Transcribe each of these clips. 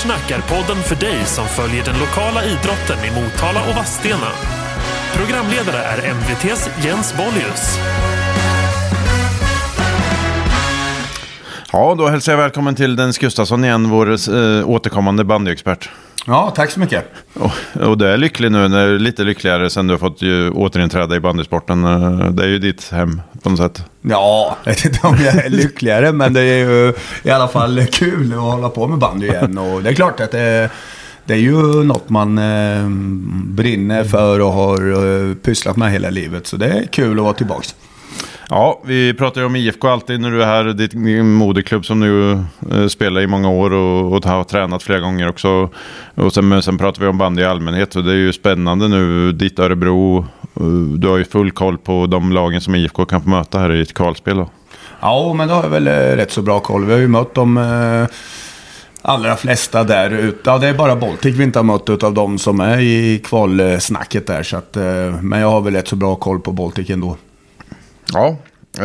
Eftersnack är podden för dig som följer den lokala idrotten i Motala och Vadstena. Programledare är MVTs Jens Bollius. Ja, då hälsar jag välkommen till Dennis Gustafsson igen, vår eh, återkommande bandyexpert. Ja, tack så mycket. Och, och du är lycklig nu, när, lite lyckligare sen du har fått ju, återinträda i bandysporten. Eh, Det är ju ditt hem på något sätt. Ja, jag vet inte om jag är lyckligare, men det är ju i alla fall kul att hålla på med bandy igen. Och det är klart att det, det är ju något man eh, brinner för och har eh, pysslat med hela livet. Så det är kul att vara tillbaka. Ja, vi pratar ju om IFK alltid när du är här. Ditt din moderklubb som du eh, spelar i många år och, och har tränat flera gånger också. Och sen, men sen pratar vi om bandy i allmänhet. Och det är ju spännande nu. Ditt Örebro, eh, du har ju full koll på de lagen som IFK kan få möta här i ett kvalspel. Då. Ja, men då har jag väl eh, rätt så bra koll. Vi har ju mött de eh, allra flesta där ute. Ja, det är bara Baltic vi inte har mött utav de som är i kvalsnacket där. Så att, eh, men jag har väl rätt så bra koll på Baltic ändå. Ja, eh,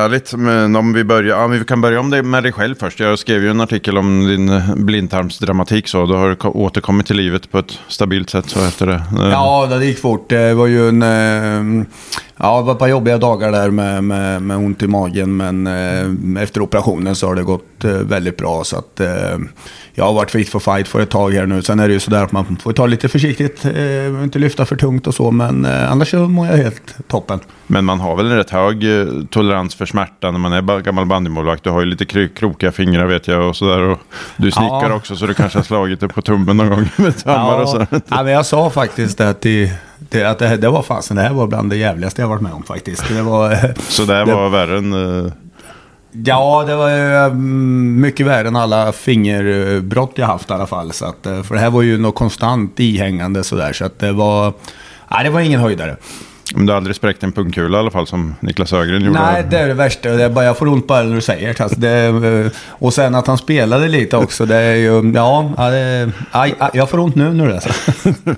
härligt. Men om vi börjar, ja, vi kan börja om det med dig själv först. Jag skrev ju en artikel om din eh, blindtarmsdramatik så. Du har återkommit till livet på ett stabilt sätt så efter det. Eh, Ja, det gick fort. Det var ju en... eh, Ja, det var ett par jobbiga dagar där med, med, med ont i magen. Men eh, efter operationen så har det gått eh, väldigt bra. Så att eh, jag har varit fit for fight för ett tag här nu. Sen är det ju sådär att man får ta lite försiktigt. Eh, inte lyfta för tungt och så. Men eh, annars så mår jag helt toppen. Men man har väl en rätt hög eh, tolerans för smärta när man är gammal bandymålvakt. Du har ju lite kry- krokiga fingrar vet jag och sådär. Och du snickar Ja. också så du kanske har slagit dig på tummen någon gång med hammare och så. ja, men jag sa faktiskt det till, till att det, det var fasen, det här var bland det jävligaste jag varit med om faktiskt. Det var... eh, Så det var värre än... Ja, det var ju mm, mycket värre än alla fingerbrott jag haft i alla fall. Så att, eh, för det här var ju något konstant ihängande sådär. Så att det var... Nej, det var ingen höjdare. Men du har aldrig spräckt en pungkula i alla fall som Niklas Ögren gjorde. Nej, det är det värsta. Det är bara, jag får ont bara när du säger. Alltså, det. eh, Och sen att han spelade lite också. Det är ju... Ja, det, aj, aj, jag får ont nu när du läser.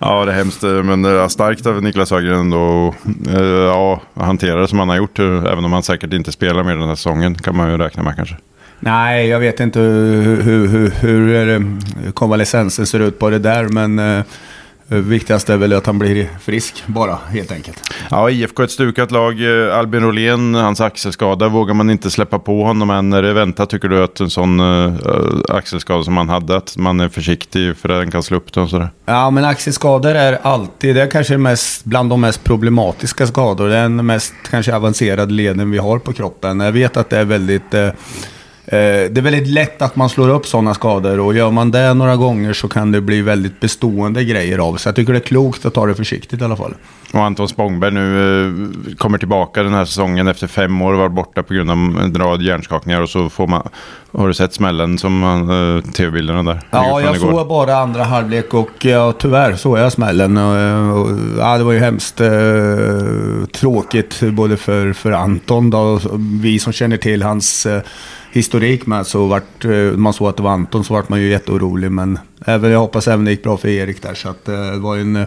Ja, det är hemskt. Men starkt av Niklas Ögren ändå. eh, Ja, hantera det som han har gjort. eh, Även om han säkert inte spelar mer den här säsongen kan man ju räkna med kanske. Nej, jag vet inte hur, hur, hur, hur konvalescensen ser ut på det där. Men viktigast är väl att han blir frisk bara, helt enkelt. Ja, IFK är ett stukat lag. Eh, Albin Rolén, hans axelskada, vågar man inte släppa på honom än? Är det väntat, tycker du, att en sån uh, axelskada som han hade, att man är försiktig för att den kan slå upp det och sådär? Ja, men axelskador är alltid, det är kanske mest, bland de mest problematiska skador. Det är den mest kanske avancerade leden vi har på kroppen. Jag vet att det är väldigt... Eh, eh, det är väldigt lätt att man slår upp sådana skador och gör man det några gånger så kan det bli väldigt bestående grejer av. Så jag tycker det är klokt att ta det försiktigt i alla fall. Och Anton Spångberg nu eh, kommer tillbaka den här säsongen efter fem år och var borta på grund av en rad hjärnskakningar och så får man... Har du sett smällen som uh, tv-bilderna där? Ja, jag igår. såg bara andra halvlek och ja, tyvärr såg jag smällen. Och, och, ja, det var ju hemskt eh, tråkigt både för, för Anton då, och vi som känner till hans eh, historik med så vart eh, man såg att det var Anton så vart man ju jätteorolig. Men även, jag hoppas även det gick bra för Erik där. Så att, eh, det var ju en eh,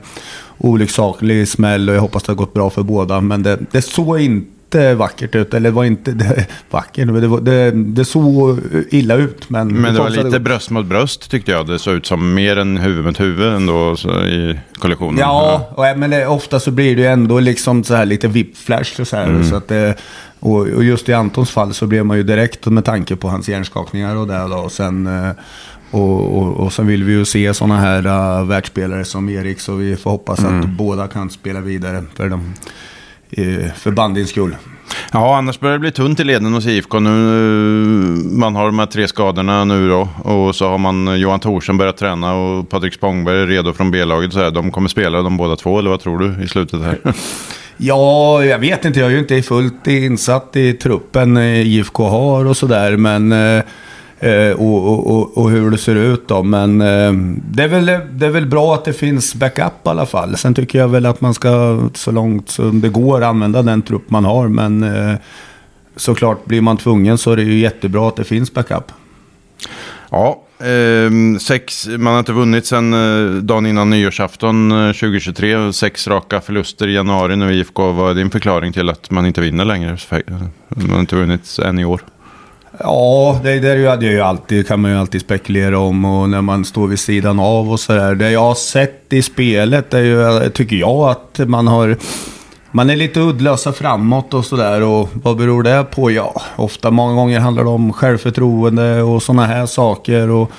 olycksaklig smäll och jag hoppas det har gått bra för båda. Men det, det såg inte vackert ut. Eller det var inte det, vackert, det, var, det, det såg illa ut. Men, Men det var lite bröst mot bröst tyckte jag. Det såg ut som mer än huvud mot huvud ändå så, i kollektionen. Ja, och, men det, ofta så blir det ju ändå liksom så här lite whiplash och så här. Så att det, och, och just i Antons fall så blev man ju direkt med tanke på hans hjärnskakningar och det då. Och sen, eh, och, och, och sen vill vi ju se sådana här uh, världsspelare som Erik. Så vi får hoppas att båda kan spela vidare för, dem, eh, för bandyns skull. Ja, annars börjar det bli tunt i leden hos IFK nu. Man har de här tre skadorna nu då. Och så har man Johan Thorsen börjat träna och Patrik Spångberg är redo från B-laget. Så här, de kommer spela de båda två, eller vad tror du i slutet här? Ja, jag vet inte. Jag är ju inte fullt insatt i truppen eh, IFK har och sådär. Men eh, Och, och, och, hur det ser ut då. Men eh, det är, väl, det är väl bra att det finns backup i alla fall. Sen tycker jag väl att man ska så långt som det går använda den trupp man har. Men eh, såklart blir man tvungen så är det ju jättebra att det finns backup. Ja, eh, sex, man har inte vunnit sedan eh, dagen innan nyårsafton eh, 2023. Sex raka förluster i januari nu i IFK. Vad är din förklaring till att man inte vinner längre? Man har inte vunnit än i år. Ja, det, det, är ju, det är ju alltid, kan man ju alltid spekulera om och när man står vid sidan av och sådär. Det jag har sett i spelet är ju, tycker jag, att man har... Man är lite uddlösa framåt och sådär och vad beror det på? Ja, ofta, många gånger handlar det om självförtroende och sådana här saker. Och,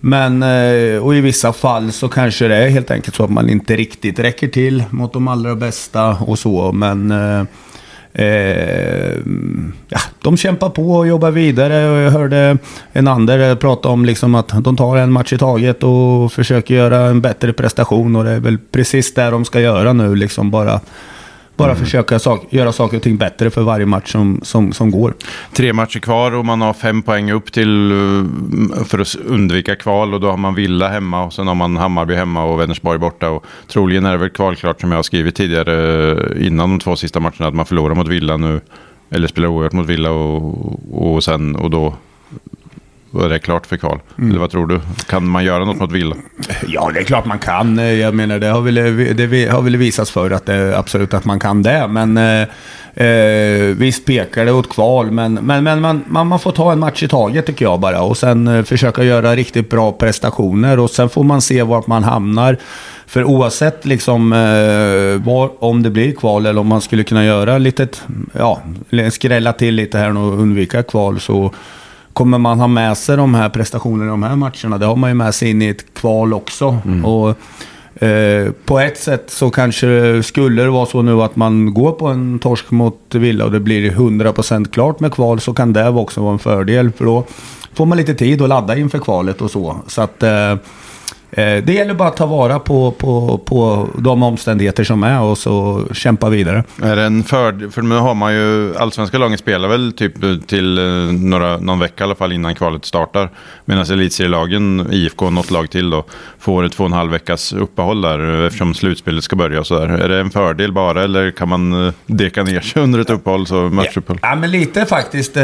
men eh, och i vissa fall så kanske det är helt enkelt så att man inte riktigt räcker till mot de allra bästa och så. Men eh, eh, ja, de kämpar på och jobbar vidare. Och jag hörde en Ander prata om liksom att de tar en match i taget och försöker göra en bättre prestation. Och det är väl precis det de ska göra nu. Liksom bara bara mm. försöka sak göra saker och ting bättre för varje match som, som, som går. Tre matcher kvar och man har fem poäng upp till eh, för att undvika kval. Och då har man Villa hemma och sen har man Hammarby hemma och Vänersborg borta. Och troligen är det väl kvalklart som jag har skrivit tidigare eh, innan de två sista matcherna att man förlorar mot Villa nu. Eller spelar oerhört mot Villa och, och sen och då är det klart för kval. Mm. Eller vad tror du? Kan man göra något mot Villa? Ja, det är klart man kan. Jag menar, det har väl, det har väl visats för att det, absolut att man kan det. Men eh, eh, visst pekar det åt kval, men, men, men man, man, man, får ta en match i taget tycker jag bara. Och sen eh, försöka göra riktigt bra prestationer. Och sen får man se vart man hamnar. För oavsett liksom, eh, var, om det blir kval eller om man skulle kunna göra lite, ja, skrälla till lite här och undvika kval så kommer man ha med sig de här prestationerna i de här matcherna? Det har man ju med sig in i ett kval också. Mm. Och, eh, på ett sätt så kanske skulle det vara så nu att man går på en torsk mot Villa och det blir 100% klart med kval så kan det också vara en fördel. För då får man lite tid att ladda inför kvalet och så. Så att... Eh, det gäller bara att ta vara på, på, på de omständigheter som är och så kämpa vidare. Är det en fördel? För nu har man ju, allsvenska lagen spelar väl typ till eh, några, någon vecka i alla fall innan kvalet startar. Medan elitserielagen, IFK och något lag till då, får ett två och en halv veckas uppehåll där eftersom slutspelet ska börja och sådär. Är det en fördel bara eller kan man eh, deka ner sig under ett uppehåll? Så matchuppehåll? Ja, men lite faktiskt.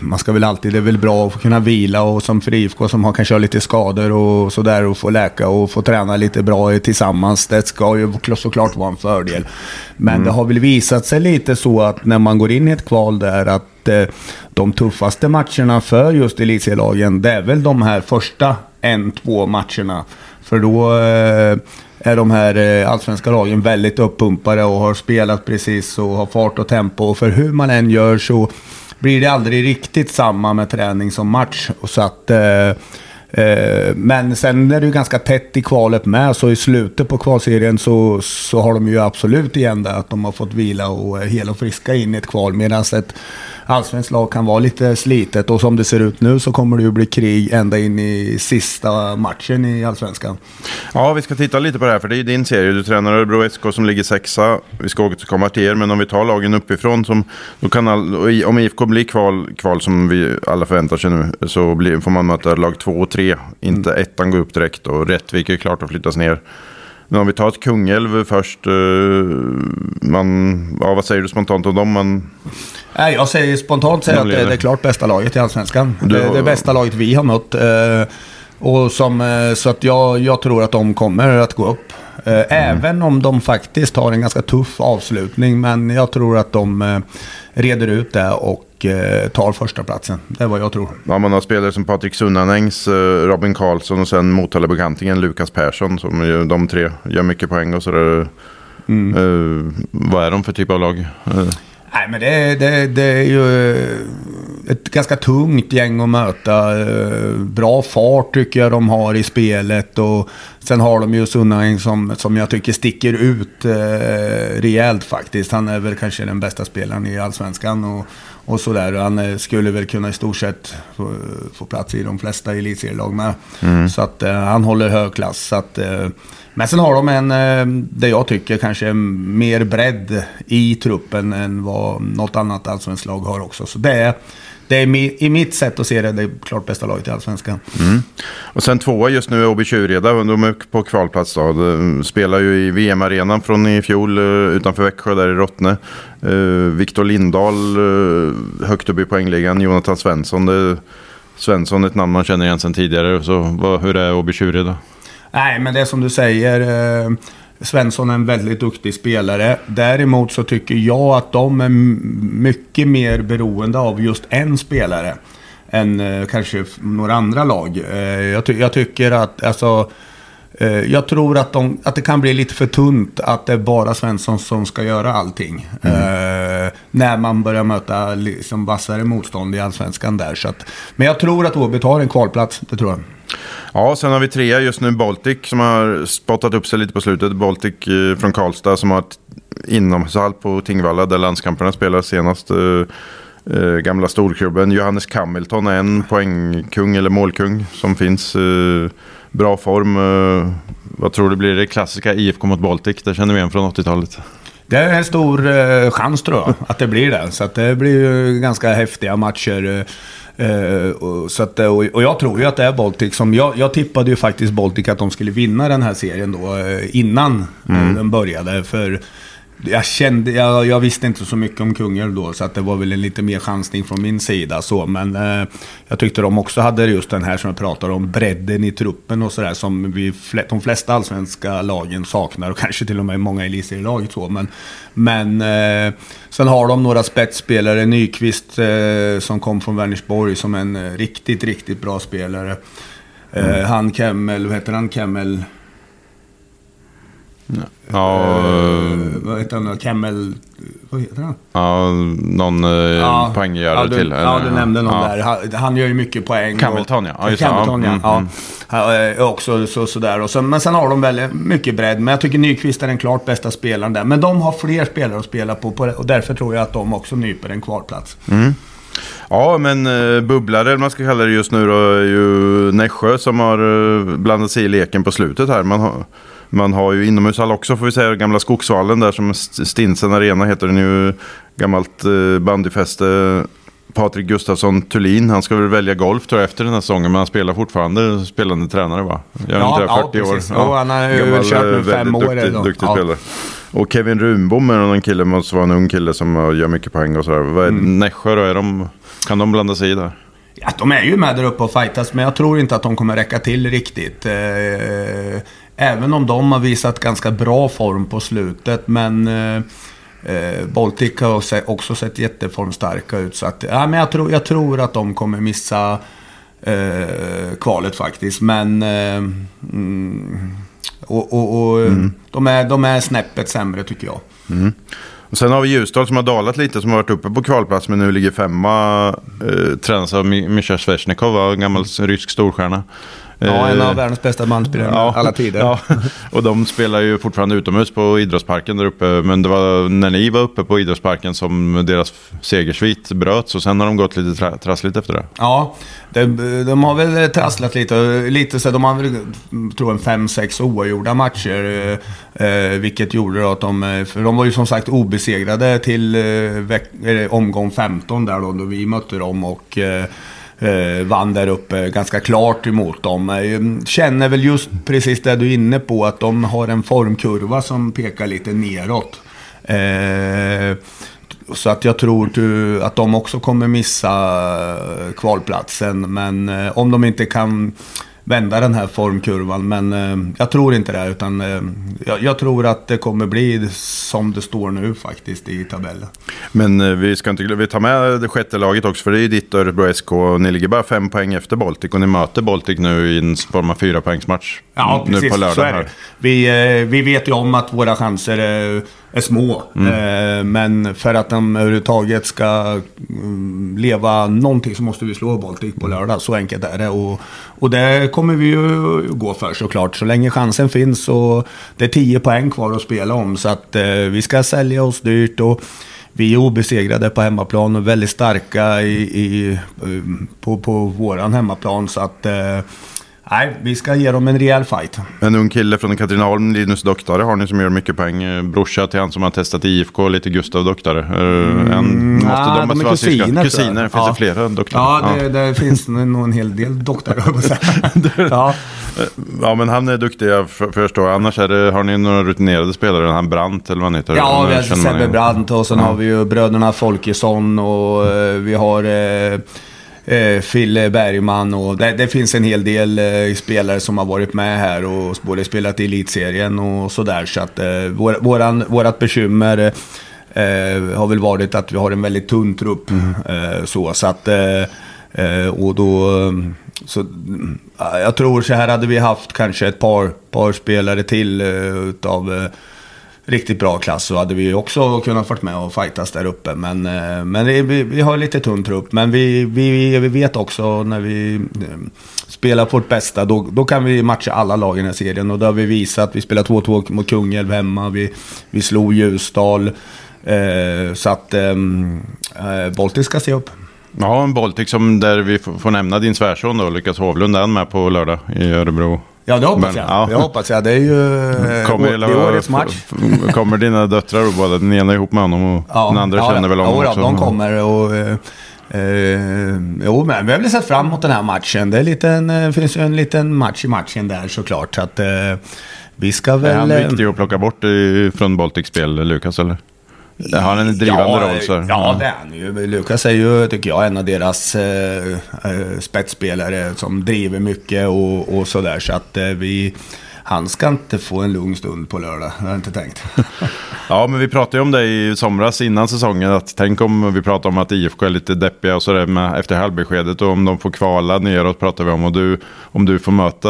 Man ska väl alltid, det är väl bra att kunna vila och som för IFK som har kanske lite skador och sådär och få läka och få träna lite bra tillsammans. Det ska ju såklart vara en fördel. Men mm. det har väl visat sig lite så att när man går in i ett kval där att eh, de tuffaste matcherna för just elitserielagen, det är väl de här första en, två matcherna. För då eh, är de här eh, allsvenska lagen väldigt uppumpade och har spelat precis och har fart och tempo. Och för hur man än gör så blir det aldrig riktigt samma med träning som match. Så att Eh, Eh, men sen är det ju ganska tätt i kvalet med, så i slutet på kvalserien så, så har de ju absolut igen det att de har fått vila och är hela och friska in i ett kval. Medan ett allsvenskt lag kan vara lite slitet och som det ser ut nu så kommer det ju bli krig ända in i sista matchen i allsvenskan. Ja, vi ska titta lite på det här för det är din serie. Du tränar Örebro SK som ligger sexa. Vi ska återkomma till er, men om vi tar lagen uppifrån som då kan all, om IFK blir kval, kval som vi alla förväntar sig nu så blir, får man möta lag två och tre. Inte mm. ettan går upp direkt och Rättvik är klart att flyttas ner. Men om vi tar ett Kungälv först. Eh, man, ja, vad säger du spontant om dem? Man... Nej, jag säger spontant säger att det är det klart bästa laget i Allsvenskan. Du... Det är det bästa laget vi har mött. Eh, och som, eh, så att jag, jag tror att de kommer att gå upp. Mm. Även om de faktiskt har en ganska tuff avslutning. Men jag tror att de reder ut det och tar första platsen. Det är vad jag tror. Ja, man har spelare som Patrik Sunnanängs, Robin Karlsson och sen Motala-bekantingen Lukas Persson. Som de tre gör mycket poäng och sådär. Mm. Uh, vad är de för typ av lag? Uh. Nej, men det, det, det är ju ett ganska tungt gäng att möta. Bra fart tycker jag de har i spelet. Och sen har de ju Sunnaing som, som jag tycker sticker ut eh, rejält faktiskt. Han är väl kanske den bästa spelaren i Allsvenskan. Och, och sådär. Han skulle väl kunna i stort sett få, få plats i de flesta elitserielag med. Mm. Så att eh, han håller hög klass. Så att, eh, men sen har de en, eh, det jag tycker kanske mer bredd i truppen än vad något annat allsvenskt lag har också. Så det är, det är i mitt sätt att se det det klart bästa laget i Allsvenskan. Mm. Och sen tvåa just nu är Åby Tjureda. De är på kvalplats då. De spelar ju i VM-arenan från i fjol eh, utanför Växjö där i Rottne. Uh, Viktor Lindahl uh, högt upp i poängligan. Jonathan Svensson. Det, Svensson ett namn man känner igen sedan tidigare. Så vad, hur är Åby Tjureda? Nej, men det är som du säger. Svensson är en väldigt duktig spelare. Däremot så tycker jag att de är mycket mer beroende av just en spelare. Än eh, kanske några andra lag. Eh, jag, ty jag, tycker att, alltså... Eh, jag tror att, de, att det kan bli lite för tunt att det är bara Svensson som ska göra allting. Mm. När man börjar möta liksom vassare motstånd i allsvenskan där. Så att, men jag tror att Åby tar en kvalplats, det tror jag. Ja, sen har vi trea just nu, Baltic, som har spottat upp sig lite på slutet. Baltic eh, från Karlstad som har ett inomhushall på Tingvalla där landskamperna spelar senast. Eh, eh gamla storklubben. Johannes Hamilton är en poängkung eller målkung som finns. Eh, bra form. Eh, vad tror du blir det klassiska IFK mot Baltic? Det känner vi igen från 80-talet. Det är en stor eh, chans tror jag, att det blir det. Så att det blir ju ganska häftiga matcher. Uh, och, så att, och, och, jag tror ju att det är Baltic som... Jag, jag tippade ju faktiskt Baltic att de skulle vinna den här serien då uh, innan mm. den började. För jag kände, jag, jag, visste inte så mycket om Kungälv då, så att det var väl en lite mer chansning från min sida. Så, men eh, jag tyckte de också hade just den här som jag pratar om, bredden i truppen och sådär som vi, de flesta allsvenska lagen saknar och kanske till och med många elitserielag. Men, men eh, sen har de några spetsspelare, Nyqvist eh, som kom från Vänersborg som en riktigt, riktigt bra spelare. Eh, mm. Han Kemmel, vad heter han, Kemmel? Ja, uh, vad heter han? Kemmel... Vad heter han? Ja, någon uh, ja, poänggörare ja, till. Eller? Ja, du nämnde någon ja. där. Han, han, gör ju mycket poäng. Hamilton ja. ja, just Hamilton, ja. Mm, ja. Mm. ja. också så, sådär. Och så, men sen har de väldigt mycket bredd. Men jag tycker Nyqvist är den klart bästa spelaren där. Men de har fler spelare att spela på. på och därför tror jag att de också nyper en kvalplats. Mm. Ja, men uh, bubblare, man ska kalla det just nu då, är ju Nässjö som har uh, blandat sig i leken på slutet här. Man har, man har ju inomhushall också får vi säga, gamla Skogsvallen där som Stinsen Arena heter den ju. Gammalt uh, bandyfäste. Patrik Gustafsson Thulin, han ska väl välja golf tror jag efter den här säsongen, men han spelar fortfarande spelande tränare va? Jag ja, inte, 40 ja, år. Ja, oh, han har ju kört nu fem år. Duktig, duktig ja. spelare. Och Kevin Runbom är någon kille, måste vara en ung kille som gör mycket poäng och sådär. Vad är mm. Nässjö då? Är de, kan de blanda sig i där? Ja, de är ju med där uppe och fightas, men jag tror inte att de kommer räcka till riktigt. Även om de har visat ganska bra form på slutet, men eh, eh Baltic har också sett jätteformstarka ut. Så att, ja, men jag, tror, jag tror att de kommer missa eh, kvalet faktiskt. Men... Eh, mm, och, och, och mm. de, är, de är snäppet sämre tycker jag. Mm. Och sen har vi Ljusdal som har dalat lite, som har varit uppe på kvalplats men nu ligger femma. Eh, tränas av Mischa Svesjnikov, en gammal rysk storstjärna. Ja, en av eh, världens bästa manspelare ja, alla tider. Ja. Och de spelar ju fortfarande utomhus på idrottsparken där uppe. Men det var när ni var uppe på idrottsparken som deras segersvit bröts. Och sen har de gått lite tra trassligt efter det. Ja, de, de har väl trasslat lite. lite så de har väl, tror jag, fem, sex oavgjorda matcher. Eh, vilket gjorde att de, för de var ju som sagt obesegrade till eh, omgång 15 där då, då vi mötte dem. Och eh, vann där uppe ganska klart emot dem. Eh, känner väl just precis det du är inne på, att de har en formkurva som pekar lite neråt. Eh, så att jag tror att de också kommer missa kvalplatsen. Men eh, om de inte kan vända den här formkurvan. Men eh, jag tror inte det. Utan eh, jag, jag, tror att det kommer bli som det står nu faktiskt i tabellen. Men eh, vi ska inte vi tar med det sjätte laget också. För det är ju ditt Örebro SK. Ni ligger bara fem poäng efter Baltic. Och ni möter Baltic nu i en form av fyra poängsmatch. Ja, precis. Nu på lördag så är det. Vi, eh, vi vet ju om att våra chanser är små. Mm. Eh, men för att de överhuvudtaget ska mm, leva någonting så måste vi slå Baltic på lördag. Så enkelt är det. Och, och det kommer vi ju gå för såklart. Så länge chansen finns och det är 10 poäng kvar att spela om. Så att eh, vi ska sälja oss dyrt. Och, vi är obesegrade på hemmaplan och väldigt starka i, i på, på våran hemmaplan. Så att eh, Nej, vi ska ge dem en rejäl fight. En ung kille från Katrineholm, Linus Doktare, har ni som gör mycket poäng. Eh, brorsa till han som har testat IFK, lite Gustav Doktare. Mm, en, måste ja, de, de är kusiner. Kusiner, finns ja. det flera Doktare? Ja, det, det finns nog en hel del Doktare, ja. ja, men han är duktig, jag förstår. Annars är det, har ni några rutinerade spelare? Han Brandt eller vad han heter? Ja, vi har Sebbe Brandt och sen ja. har vi ju bröderna Folkesson och vi har... Uh, eh, Fille Bergman och det, det, finns en hel del eh, spelare som har varit med här och både spelat i elitserien och sådär. Så att eh, vår, våran, vårat bekymmer eh, har väl varit att vi har en väldigt tunn trupp. Mm. Eh, så, så att, eh, eh, och då... Så, jag tror så här hade vi haft kanske ett par, par spelare till utav riktigt bra klass så hade vi också kunnat varit med och fightas där uppe. Men, eh, men vi, vi har lite tunn trupp. Men vi, vi, vi vet också när vi eh, spelar på vårt bästa, då, då kan vi matcha alla lag i den här serien. Och det har vi visat. Vi spelade 2-2 mot Kungälv hemma. Vi, vi slog Ljusdal. Eh, så att ehm, eh, Baltic ska se upp. Ja, en Baltic som där vi får nämna din svärson då, Lukas Hovlund, är med på lördag i Örebro? Ja, det hoppas Men, jag. Ja. Det hoppas jag. Det är ju eh, kommer, det är årets match. Kommer dina döttrar och båda? Den ena ihop med honom och ja, den andra ja, känner väl honom ja, också? Ja, de kommer. Och, eh, eh, jo, men vi har väl sett fram emot den här matchen. Det är liten, eh, finns ju en liten match i matchen där såklart. Så att, eh, vi ska väl... Är han viktig att plocka bort från Baltic Spel, Lukas? Eller? Det har en drivande ja, roll. Så. Ja, ja, det är han ju. Lukas är ju, tycker jag, en av deras eh, eh, spetsspelare som driver mycket och, och sådär. Så att eh, vi han ska inte få en lugn stund på lördag. Det har jag inte tänkt. ja, men vi pratade ju om det i somras innan säsongen. Att tänk om vi pratar om att IFK är lite deppiga och sådär efter halvbeskedet. Och om de får kvala neråt pratar vi om. Och du, om du får möta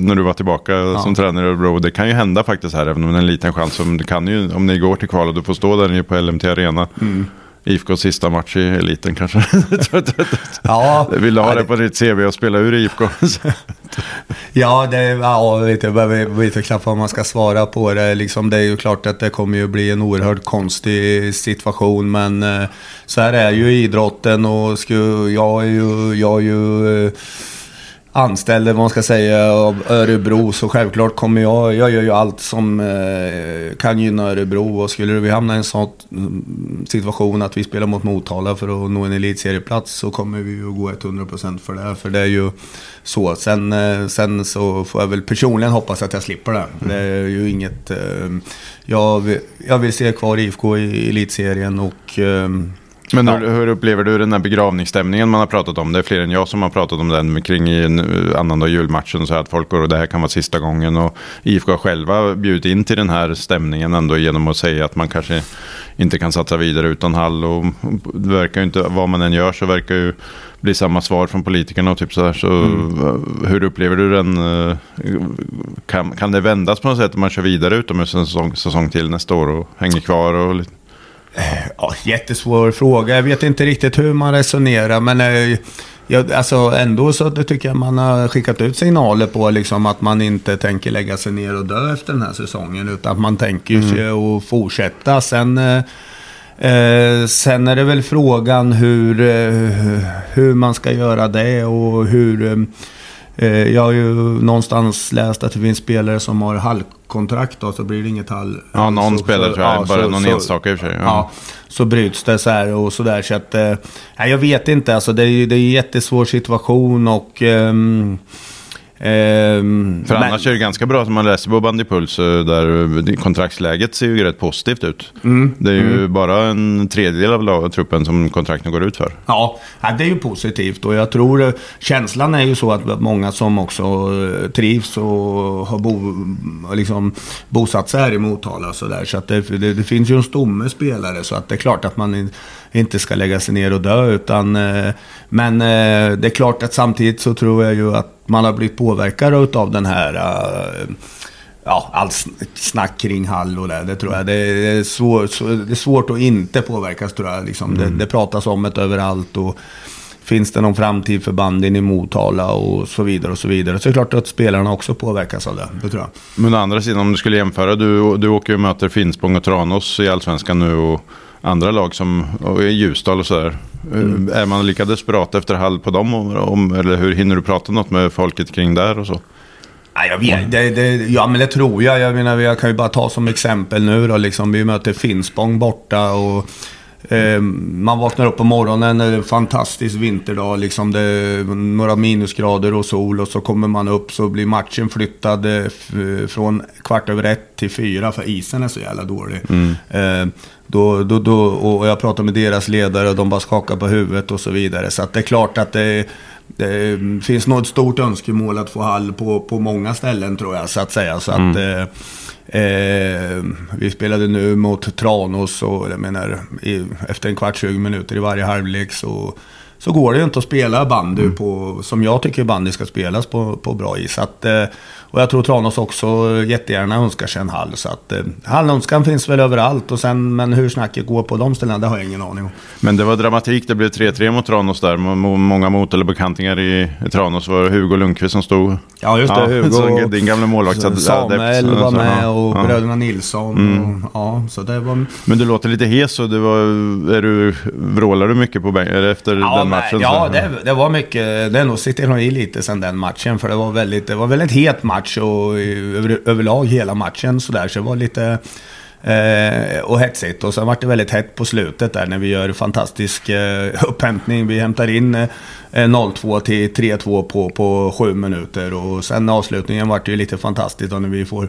när du var tillbaka ja. som tränare i Örebro. Det kan ju hända faktiskt här, även om det är en liten chans. Om, det kan ju, om ni går till kval och du får stå där nere på LMT Arena. Mm. IFKs sista match i eliten kanske. ja, Vill du ha ja, det på ditt CV och spela ur IFK? ja, det, ja, vet jag vet inte knappt vad man ska svara på det. Liksom, det är ju klart att det kommer ju bli en oerhört konstig situation. Men eh, så här är ju idrotten och sku, jag är ju... Jag är ju anställd, vad man ska säga, av Örebro. Så självklart kommer jag, jag gör ju allt som eh, kan gynna Örebro. Och skulle vi hamna i en sån mm, situation att vi spelar mot Motala för att nå en elitserieplats så kommer vi ju gå 100% för det. För det är ju så. Sen, eh, sen så får jag väl personligen hoppas att jag slipper det. Det är ju inget... Eh, jag, jag vill se kvar IFK i elitserien och eh, men hur, hur, upplever du den här begravningsstämningen man har pratat om? Det är fler än jag som har pratat om den kring i annandag julmatchen. Så att folk går och det här kan vara sista gången. Och IFK har själva bjudit in till den här stämningen ändå genom att säga att man kanske inte kan satsa vidare utan Hall. Och det verkar ju inte, vad man än gör så verkar ju bli samma svar från politikerna och typ så här. Så mm. hur upplever du den? Kan, kan det vändas på något sätt om man kör vidare utomhus en säsong, säsong till nästa år och hänger kvar? Och lite? Eh, ja, jättesvår fråga. Jag vet inte riktigt hur man resonerar, men eh, jag, alltså ändå så tycker jag man har skickat ut signaler på liksom att man inte tänker lägga sig ner och dö efter den här säsongen. Utan att man tänker mm. sig att fortsätta. Sen, eh, eh, sen är det väl frågan hur, eh, hur man ska göra det och hur... Eh, jag har ju någonstans läst att det finns spelare som har halvkontrakt då, så blir det inget halv... Ja, någon så, spelare så, tror jag, ja, bara så, någon så, enstaka i och för sig. Ja. ja. så bryts det så här och sådär. Så att, eh, jag vet inte, alltså det är ju det är en jättesvår situation och... Um, Ehm, För annars men... är det ganska bra som man läser på Bandypuls eh, där kontraktsläget ser ju rätt positivt ut. Mm. Det är ju mm. bara en tredjedel av truppen som kontrakten går ut för. Ja, det är ju positivt och jag tror eh, känslan är ju så att många som också eh, trivs och har bo, liksom, bosatt sig här i Motala så där. Så att det, det, det finns ju en stomme spelare så att det är klart att man inte ska lägga sig ner och dö. Utan, men det är klart att samtidigt så tror jag ju att man har blivit påverkad av den här... Uh, ja, allt snack kring Hall och det, det tror jag. Det är, svår, det är svårt att inte påverkas tror jag. Liksom. Mm. Det, det pratas om det överallt. Och, Finns det någon framtid för banden i Motala och så vidare och så vidare. Så det är klart att spelarna också påverkas av det. Det tror jag. Men å andra sidan om du skulle jämföra. Du, du åker och möter Finspång och Tranås i Allsvenskan nu. Och andra lag som och Ljusdal och sådär. Mm. Är man lika desperat efter Hall på dem? Om, eller hur hinner du prata något med folket kring där och så? Ja, jag vet, det, det, ja, men det tror jag. Jag menar, jag kan ju bara ta som exempel nu då. Liksom, vi möter Finspång borta och man vaknar upp på morgonen, en fantastisk vinterdag, liksom det är några minusgrader och sol och så kommer man upp så blir matchen flyttad eh, från kvart över ett till fyra för isen är så jävla dålig. Mm. Eh, då, då, då, och jag pratar med deras ledare och de bara skakar på huvudet och så vidare. Så det är klart att det, det finns nog ett stort önskemål att få hall på, på många ställen tror jag så att säga. Så mm. att, eh, Eh, vi spelade nu mot Tranås och jag menar, i, efter en kvart, 20 minuter i varje halvlek så, så går det ju inte att spela bandy mm. på, som jag tycker bandy ska spelas på, på bra is. Att, eh, och jag tror Tranås också jättegärna önskar sig en hall. Så att eh, hallönskan finns väl överallt. Och sen, men hur snacket går på de ställena, det har jag ingen aning om. Men det var dramatik. Det blev 3-3 mot Tranås där. Många mot eller bekantingar i, i Tranås var Hugo Lundqvist som stod. Ja, just det. Ja, Hugo. Så, din gamla målvakt. Samuel var med och ja. bröderna Nilsson. Mm. Och, ja, så det var... Men du låter lite hes. Och det var, är du, vrålar du mycket på bänken efter ja, den matchen? Ja, det, det, var mycket. Det är nog sitter nog i lite sen den matchen. För det var väldigt, det var väldigt het match och över, överlag hela matchen sådär. Så det var lite... Eh, och hetsigt. Och sen var det väldigt hett på slutet där när vi gör fantastisk eh, upphämtning. Vi hämtar in eh, 0-2 till 3-2 på, på sju minuter. Och sen avslutningen var det ju lite fantastiskt då när vi får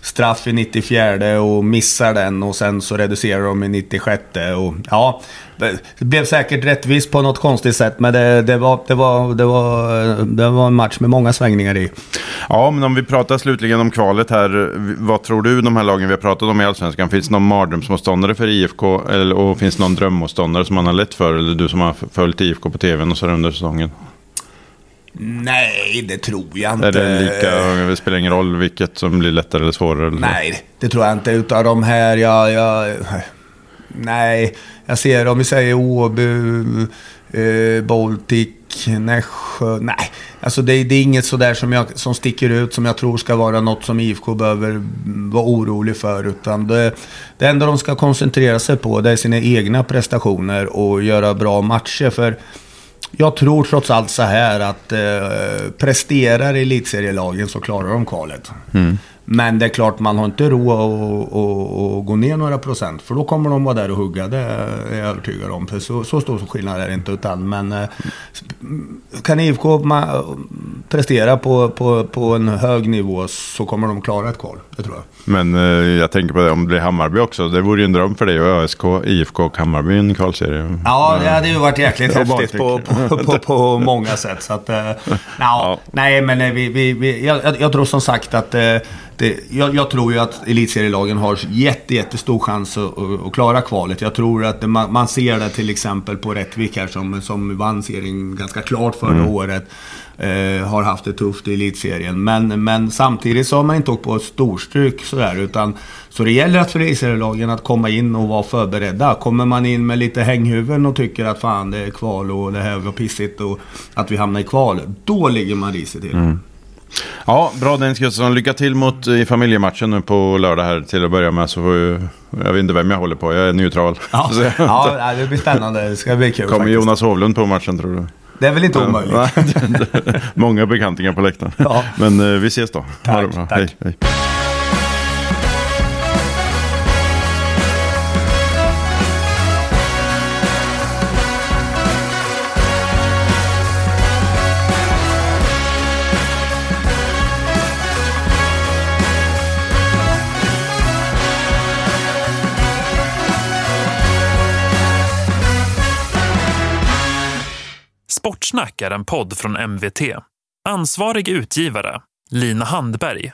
straff i 94 och missar den och sen så reducerar de i 96. Och, ja, det blev säkert rättvist på något konstigt sätt, men det, det, var, det, var, det, var, det var en match med många svängningar i. Ja, men om vi pratar slutligen om kvalet här. Vad tror du de här lagen vi har pratat om i Allsvenskan? Finns det någon mardrömsmotståndare för IFK? Eller, och finns det någon drömmotståndare som man har lett för? Eller du som har följt IFK på tv och så under säsongen? Nej, det tror jag inte. Är det lika? Det spelar ingen roll vilket som blir lättare eller svårare? Eller nej, det tror jag inte. Utav de här, jag... jag nej, jag ser om vi säger Åby, eh, Baltic, Nässjö. Nej, alltså det, det, är inget sådär som, jag, som sticker ut som jag tror ska vara något som IFK behöver vara orolig för. Utan det, det enda de ska koncentrera sig på det är sina egna prestationer och göra bra matcher. För jag tror trots allt så här att eh, presterar elitserielagen så klarar de kvalet. Mm. Men det är klart, man har inte råd att, gå ner några procent. För då kommer de vara där och hugga, det är jag övertygad om. För så, så stor skillnad är det inte. Utan, men eh, kan IFK prestera på, på, på en hög nivå så kommer de klara ett kval. Det tror jag. Men eh, jag tänker på det om det blir Hammarby också. Det vore ju en dröm för dig och ÖSK, IFK och Hammarby i en kvalserie. Ja, det hade ju varit jäkligt häftigt på, på, på, på, många sätt. Så att, eh, ja. Nej, men vi, vi, vi, jag, jag tror som sagt att det, jag, jag, tror ju att elitserielagen har jätte, jättestor chans att, att, klara kvalet. Jag tror att det, man, man, ser det till exempel på Rättvik här som, som vann serien ganska klart förra mm. året. Eh, har haft det tufft i elitserien. Men, men samtidigt så har man inte åkt på ett storstryk sådär. Utan, så det gäller att för elitserielagen att komma in och vara förberedda. Kommer man in med lite hänghuvuden och tycker att fan det är kval och det här var pissigt och att vi hamnar i kval. Då ligger man risigt till. Mm. Ja, bra Dennis Gustafsson. Lycka till mot, i familjematchen nu på lördag här till att börja med. Så vi, jag vet inte vem jag håller på, jag är neutral. Ja, ja det blir spännande. Det ska bli kul Kommer faktiskt. Jonas Hovlund på matchen tror du? Det är väl inte omöjligt. Många bekantingar på läktaren. Ja. Men eh, vi ses då. Tack, tack. Hej, hej. Sportsnack är en podd från MVT. Ansvarig utgivare, Lina Handberg